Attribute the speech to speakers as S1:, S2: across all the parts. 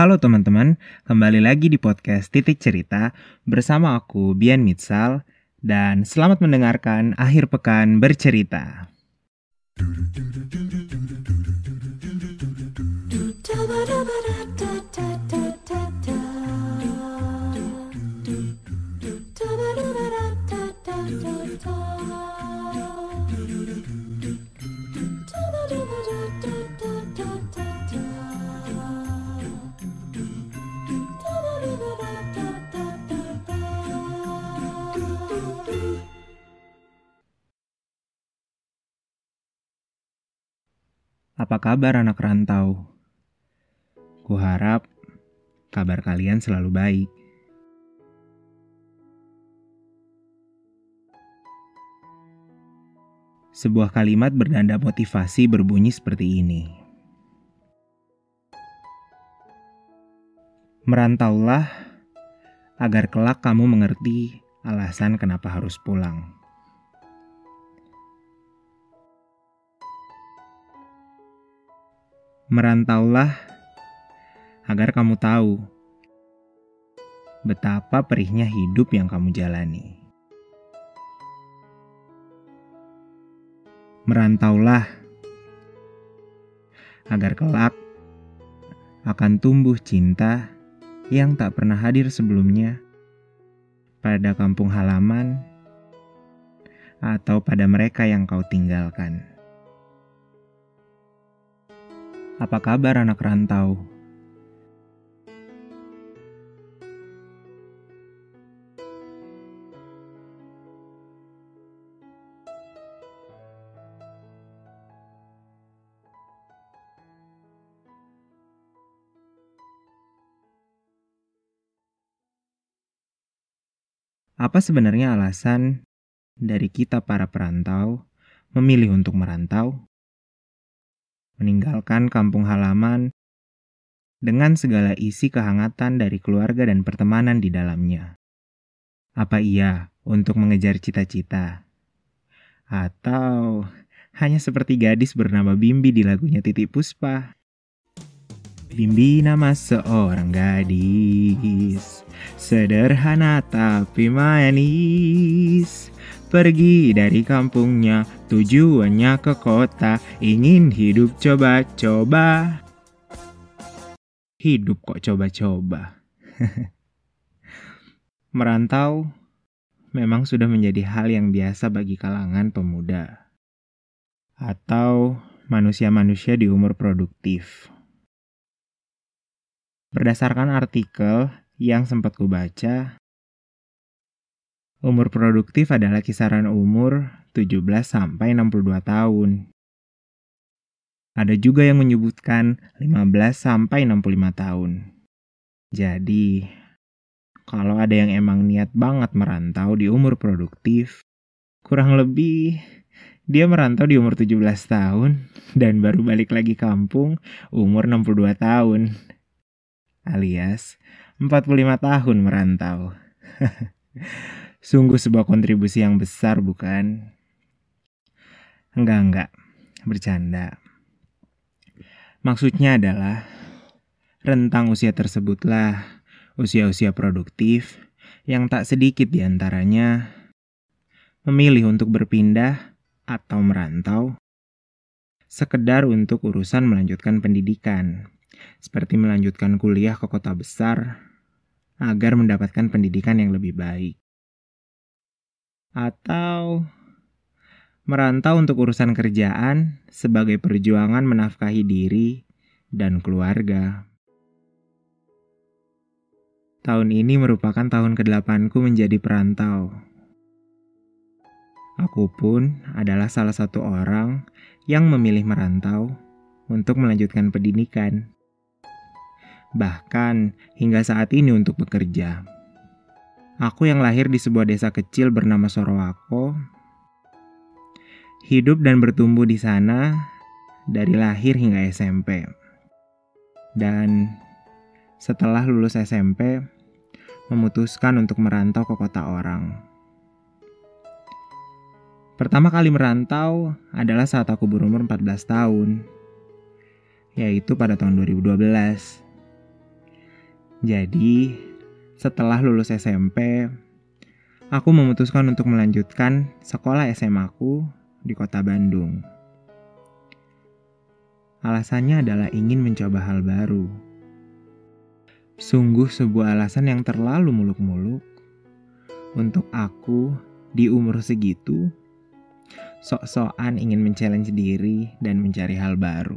S1: Halo teman-teman, kembali lagi di podcast Titik Cerita bersama aku Bian Mitsal dan selamat mendengarkan akhir pekan bercerita. Apa kabar anak rantau? Kuharap kabar kalian selalu baik. Sebuah kalimat bernada motivasi berbunyi seperti ini. Merantaulah agar kelak kamu mengerti alasan kenapa harus pulang. Merantaulah agar kamu tahu betapa perihnya hidup yang kamu jalani. Merantaulah agar kelak akan tumbuh cinta yang tak pernah hadir sebelumnya pada kampung halaman atau pada mereka yang kau tinggalkan. Apa kabar anak rantau? Apa sebenarnya alasan dari kita para perantau memilih untuk merantau? Meninggalkan kampung halaman dengan segala isi kehangatan dari keluarga dan pertemanan di dalamnya. Apa iya untuk mengejar cita-cita? Atau hanya seperti gadis bernama Bimbi di lagunya Titik Puspa? Bimbi nama seorang gadis Sederhana tapi manis Pergi dari kampungnya, tujuannya ke kota, ingin hidup coba-coba. Hidup kok coba-coba. Merantau memang sudah menjadi hal yang biasa bagi kalangan pemuda atau manusia-manusia di umur produktif. Berdasarkan artikel yang sempat kubaca, Umur produktif adalah kisaran umur 17 sampai 62 tahun. Ada juga yang menyebutkan 15 sampai 65 tahun. Jadi, kalau ada yang emang niat banget merantau di umur produktif, kurang lebih dia merantau di umur 17 tahun dan baru balik lagi kampung umur 62 tahun. Alias 45 tahun merantau. Sungguh sebuah kontribusi yang besar bukan? Enggak, enggak. Bercanda. Maksudnya adalah rentang usia tersebutlah usia-usia produktif yang tak sedikit di antaranya memilih untuk berpindah atau merantau sekedar untuk urusan melanjutkan pendidikan, seperti melanjutkan kuliah ke kota besar agar mendapatkan pendidikan yang lebih baik atau merantau untuk urusan kerjaan sebagai perjuangan menafkahi diri dan keluarga. Tahun ini merupakan tahun ke-8ku menjadi perantau. Aku pun adalah salah satu orang yang memilih merantau untuk melanjutkan pendidikan. Bahkan hingga saat ini untuk bekerja. Aku yang lahir di sebuah desa kecil bernama Sorowako, hidup dan bertumbuh di sana dari lahir hingga SMP. Dan setelah lulus SMP, memutuskan untuk merantau ke kota orang. Pertama kali merantau adalah saat aku berumur 14 tahun, yaitu pada tahun 2012. Jadi, setelah lulus SMP, aku memutuskan untuk melanjutkan sekolah SMA aku di kota Bandung. Alasannya adalah ingin mencoba hal baru. Sungguh sebuah alasan yang terlalu muluk-muluk untuk aku di umur segitu sok-sokan ingin men-challenge diri dan mencari hal baru.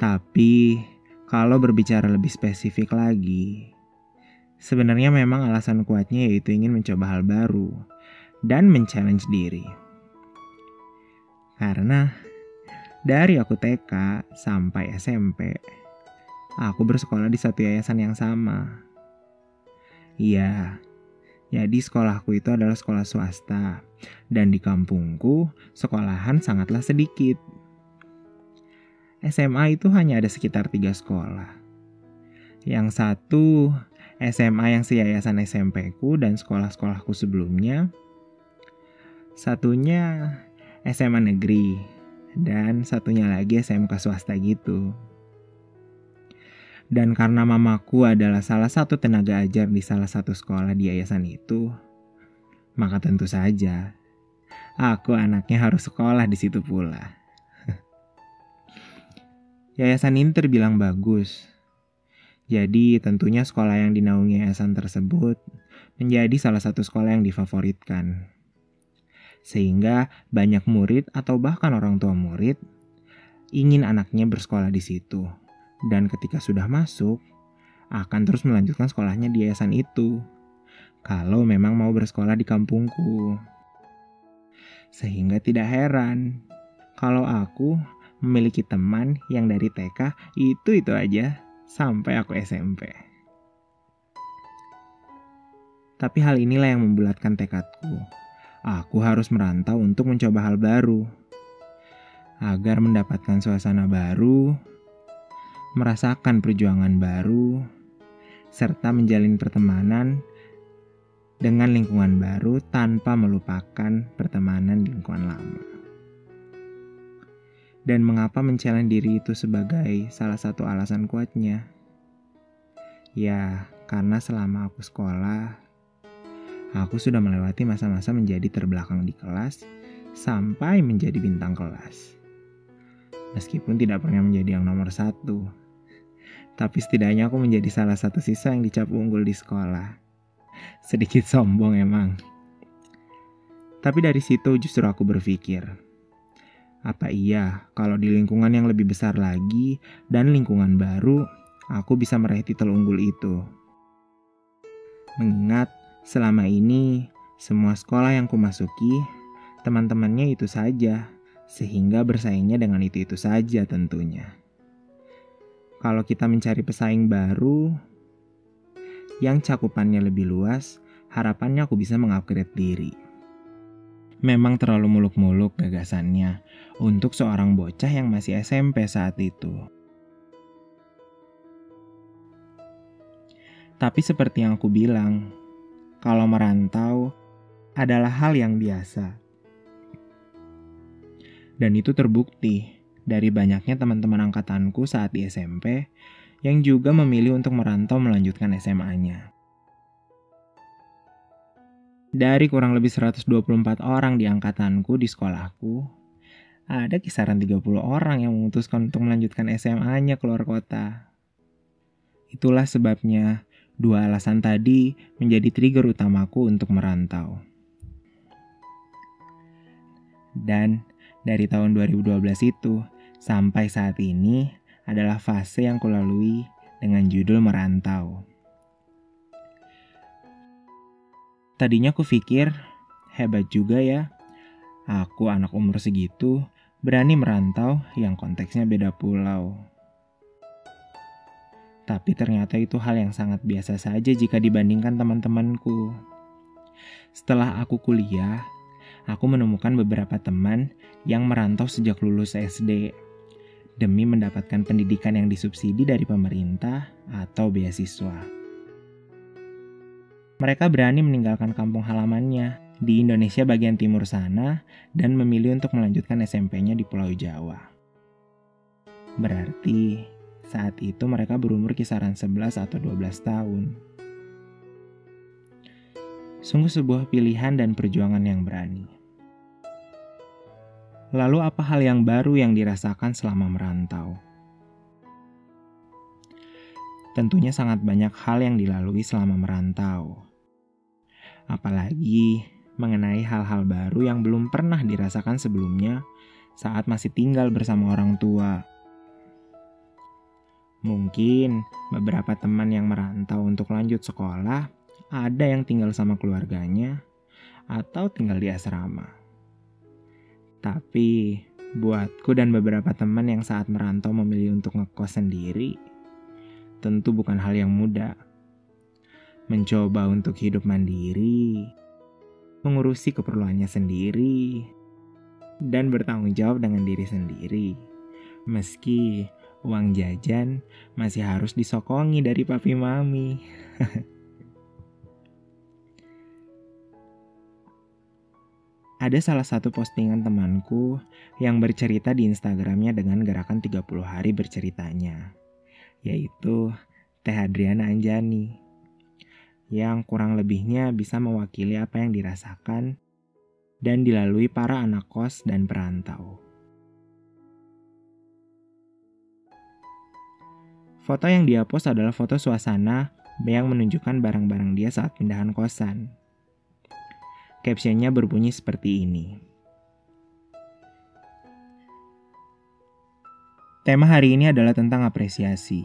S1: Tapi kalau berbicara lebih spesifik lagi, sebenarnya memang alasan kuatnya yaitu ingin mencoba hal baru dan men-challenge diri. Karena dari aku TK sampai SMP, aku bersekolah di satu yayasan yang sama. Iya, jadi sekolahku itu adalah sekolah swasta, dan di kampungku sekolahan sangatlah sedikit. SMA itu hanya ada sekitar tiga sekolah. Yang satu SMA yang seyayasan SMP ku dan sekolah-sekolahku sebelumnya. Satunya SMA negeri dan satunya lagi SMK swasta gitu. Dan karena mamaku adalah salah satu tenaga ajar di salah satu sekolah di yayasan itu, maka tentu saja aku anaknya harus sekolah di situ pula. Yayasan ini terbilang bagus. Jadi tentunya sekolah yang dinaungi yayasan tersebut menjadi salah satu sekolah yang difavoritkan sehingga banyak murid atau bahkan orang tua murid ingin anaknya bersekolah di situ. Dan ketika sudah masuk, akan terus melanjutkan sekolahnya di yayasan itu. Kalau memang mau bersekolah di kampungku. Sehingga tidak heran kalau aku memiliki teman yang dari TK itu-itu aja sampai aku SMP. Tapi hal inilah yang membulatkan tekadku aku harus merantau untuk mencoba hal baru. Agar mendapatkan suasana baru, merasakan perjuangan baru, serta menjalin pertemanan dengan lingkungan baru tanpa melupakan pertemanan di lingkungan lama. Dan mengapa mencalon diri itu sebagai salah satu alasan kuatnya? Ya, karena selama aku sekolah, Aku sudah melewati masa-masa menjadi terbelakang di kelas sampai menjadi bintang kelas. Meskipun tidak pernah menjadi yang nomor satu, tapi setidaknya aku menjadi salah satu siswa yang dicap unggul di sekolah. Sedikit sombong emang. Tapi dari situ justru aku berpikir, apa iya kalau di lingkungan yang lebih besar lagi dan lingkungan baru, aku bisa meraih titel unggul itu? Mengingat Selama ini, semua sekolah yang kumasuki, teman-temannya itu saja, sehingga bersaingnya dengan itu-itu saja tentunya. Kalau kita mencari pesaing baru, yang cakupannya lebih luas, harapannya aku bisa mengupgrade diri. Memang terlalu muluk-muluk gagasannya untuk seorang bocah yang masih SMP saat itu. Tapi seperti yang aku bilang, kalau merantau adalah hal yang biasa. Dan itu terbukti dari banyaknya teman-teman angkatanku saat di SMP yang juga memilih untuk merantau melanjutkan SMA-nya. Dari kurang lebih 124 orang di angkatanku di sekolahku, ada kisaran 30 orang yang memutuskan untuk melanjutkan SMA-nya keluar kota. Itulah sebabnya Dua alasan tadi menjadi trigger utamaku untuk merantau. Dan dari tahun 2012 itu sampai saat ini adalah fase yang kulalui dengan judul merantau. Tadinya aku pikir hebat juga ya. Aku anak umur segitu berani merantau yang konteksnya beda pulau. Tapi ternyata itu hal yang sangat biasa saja jika dibandingkan teman-temanku. Setelah aku kuliah, aku menemukan beberapa teman yang merantau sejak lulus SD demi mendapatkan pendidikan yang disubsidi dari pemerintah atau beasiswa. Mereka berani meninggalkan kampung halamannya di Indonesia bagian timur sana dan memilih untuk melanjutkan SMP-nya di Pulau Jawa. Berarti Saat itu mereka berumur kisaran 11 atau 12 tahun. Sungguh sebuah pilihan dan perjuangan yang berani. Lalu apa hal yang baru yang dirasakan selama merantau? Tentunya sangat banyak hal yang dilalui selama merantau. Apalagi mengenai hal-hal baru yang belum pernah dirasakan sebelumnya saat masih tinggal bersama orang tua. Mungkin beberapa teman yang merantau untuk lanjut sekolah ada yang tinggal sama keluarganya atau tinggal di asrama. Tapi buatku dan beberapa teman yang saat merantau memilih untuk ngekos sendiri, tentu bukan hal yang mudah. Mencoba untuk hidup mandiri, mengurusi keperluannya sendiri, dan bertanggung jawab dengan diri sendiri. Meski uang jajan masih harus disokongi dari papi mami. Ada salah satu postingan temanku yang bercerita di Instagramnya dengan gerakan 30 hari berceritanya, yaitu Teh Adriana Anjani, yang kurang lebihnya bisa mewakili apa yang dirasakan dan dilalui para anak kos dan perantau. Foto yang dia post adalah foto suasana yang menunjukkan barang-barang dia saat pindahan kosan. Captionnya berbunyi seperti ini. Tema hari ini adalah tentang apresiasi.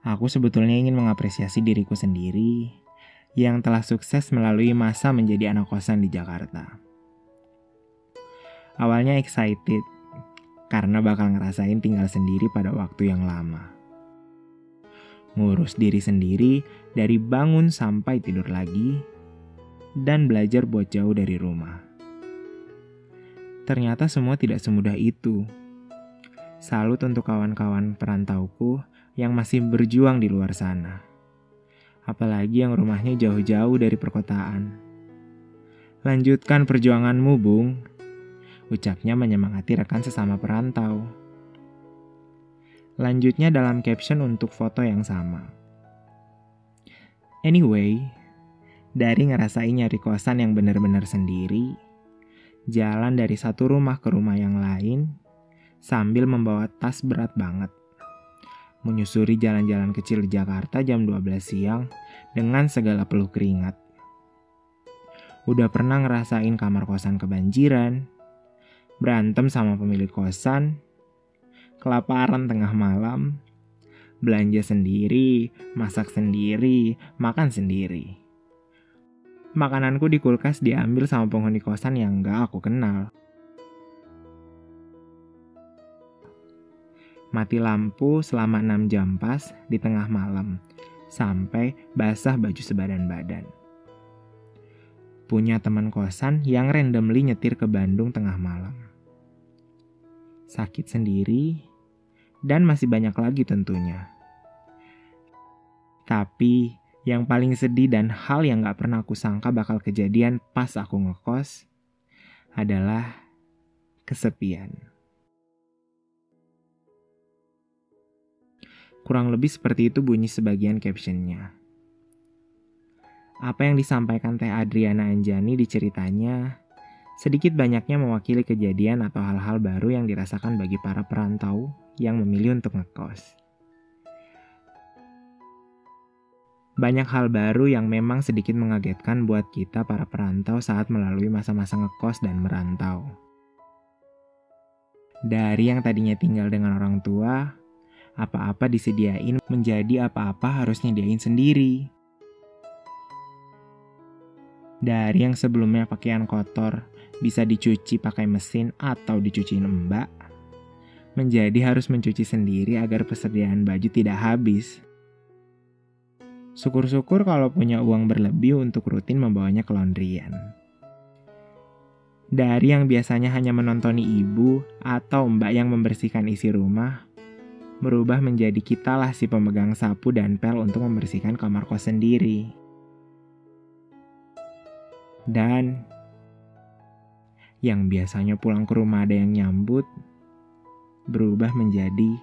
S1: Aku sebetulnya ingin mengapresiasi diriku sendiri yang telah sukses melalui masa menjadi anak kosan di Jakarta. Awalnya excited karena bakal ngerasain tinggal sendiri pada waktu yang lama. Ngurus diri sendiri dari bangun sampai tidur lagi dan belajar buat jauh dari rumah. Ternyata semua tidak semudah itu. Salut untuk kawan-kawan perantauku yang masih berjuang di luar sana. Apalagi yang rumahnya jauh-jauh dari perkotaan. Lanjutkan perjuanganmu, Bung. Ucapnya menyemangati rekan sesama perantau. Lanjutnya dalam caption untuk foto yang sama. Anyway, dari ngerasain nyari kosan yang benar-benar sendiri, jalan dari satu rumah ke rumah yang lain, sambil membawa tas berat banget. Menyusuri jalan-jalan kecil di Jakarta jam 12 siang dengan segala peluh keringat. Udah pernah ngerasain kamar kosan kebanjiran, berantem sama pemilik kosan, kelaparan tengah malam, belanja sendiri, masak sendiri, makan sendiri makananku di kulkas diambil sama penghuni kosan yang gak aku kenal. Mati lampu selama 6 jam pas di tengah malam, sampai basah baju sebadan badan. Punya teman kosan yang randomly nyetir ke Bandung tengah malam. Sakit sendiri, dan masih banyak lagi tentunya. Tapi yang paling sedih dan hal yang gak pernah aku sangka bakal kejadian pas aku ngekos adalah kesepian. Kurang lebih seperti itu bunyi sebagian captionnya. Apa yang disampaikan Teh Adriana Anjani di ceritanya sedikit banyaknya mewakili kejadian atau hal-hal baru yang dirasakan bagi para perantau yang memilih untuk ngekos. Banyak hal baru yang memang sedikit mengagetkan buat kita para perantau saat melalui masa-masa ngekos dan merantau. Dari yang tadinya tinggal dengan orang tua, apa-apa disediain menjadi apa-apa harus nyediain sendiri. Dari yang sebelumnya pakaian kotor bisa dicuci pakai mesin atau dicuciin mbak, menjadi harus mencuci sendiri agar persediaan baju tidak habis. Syukur-syukur kalau punya uang berlebih untuk rutin membawanya ke laundryan. Dari yang biasanya hanya menontoni ibu atau mbak yang membersihkan isi rumah, berubah menjadi kitalah si pemegang sapu dan pel untuk membersihkan kamar kos sendiri. Dan yang biasanya pulang ke rumah ada yang nyambut, berubah menjadi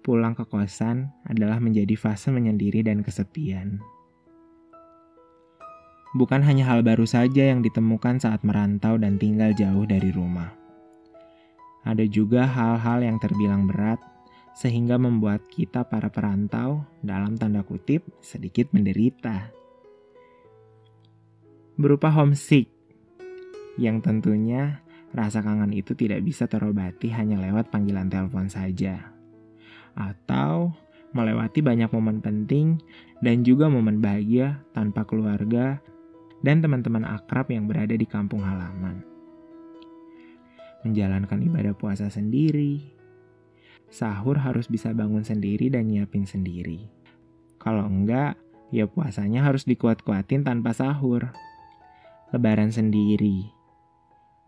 S1: pulang ke kosan adalah menjadi fase menyendiri dan kesepian. Bukan hanya hal baru saja yang ditemukan saat merantau dan tinggal jauh dari rumah. Ada juga hal-hal yang terbilang berat, sehingga membuat kita para perantau, dalam tanda kutip, sedikit menderita. Berupa homesick, yang tentunya rasa kangen itu tidak bisa terobati hanya lewat panggilan telepon saja. Atau melewati banyak momen penting dan juga momen bahagia tanpa keluarga dan teman-teman akrab yang berada di kampung halaman. Menjalankan ibadah puasa sendiri, sahur harus bisa bangun sendiri dan nyiapin sendiri. Kalau enggak, ya puasanya harus dikuat-kuatin tanpa sahur. Lebaran sendiri.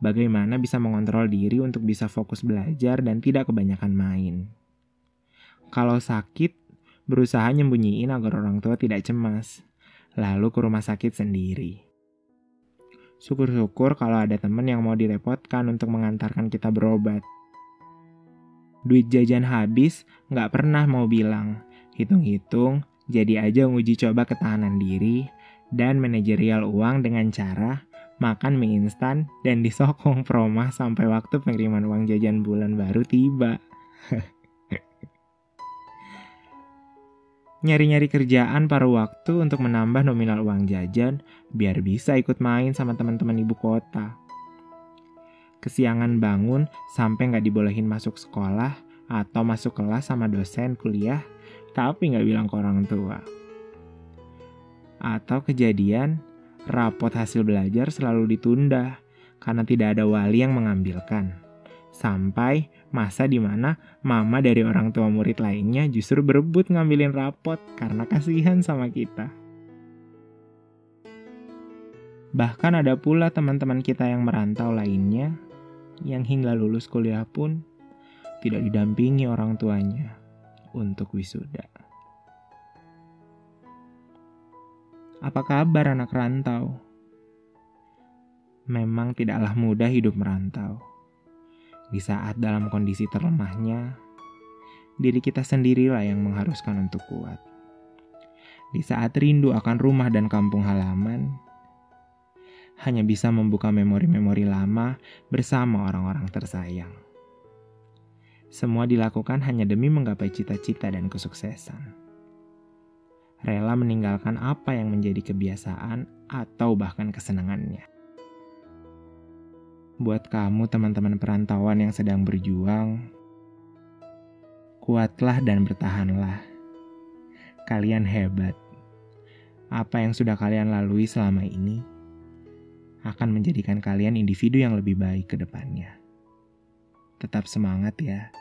S1: Bagaimana bisa mengontrol diri untuk bisa fokus belajar dan tidak kebanyakan main. Kalau sakit, berusaha nyembunyiin agar orang tua tidak cemas lalu ke rumah sakit sendiri. Syukur-syukur kalau ada temen yang mau direpotkan untuk mengantarkan kita berobat. Duit jajan habis, nggak pernah mau bilang. Hitung-hitung, jadi aja nguji coba ketahanan diri dan manajerial uang dengan cara makan mie instan dan disokong promah sampai waktu pengiriman uang jajan bulan baru tiba. nyari-nyari kerjaan paruh waktu untuk menambah nominal uang jajan biar bisa ikut main sama teman-teman ibu kota. Kesiangan bangun sampai nggak dibolehin masuk sekolah atau masuk kelas sama dosen kuliah, tapi nggak bilang ke orang tua. Atau kejadian, rapot hasil belajar selalu ditunda karena tidak ada wali yang mengambilkan. Sampai masa di mana mama dari orang tua murid lainnya justru berebut ngambilin rapot karena kasihan sama kita. Bahkan ada pula teman-teman kita yang merantau lainnya yang hingga lulus kuliah pun tidak didampingi orang tuanya untuk wisuda. Apa kabar anak rantau? Memang tidaklah mudah hidup merantau di saat dalam kondisi terlemahnya, diri kita sendirilah yang mengharuskan untuk kuat. Di saat rindu akan rumah dan kampung halaman, hanya bisa membuka memori-memori lama bersama orang-orang tersayang. Semua dilakukan hanya demi menggapai cita-cita dan kesuksesan. Rela meninggalkan apa yang menjadi kebiasaan atau bahkan kesenangannya. Buat kamu teman-teman perantauan yang sedang berjuang, kuatlah dan bertahanlah. Kalian hebat. Apa yang sudah kalian lalui selama ini akan menjadikan kalian individu yang lebih baik ke depannya. Tetap semangat ya.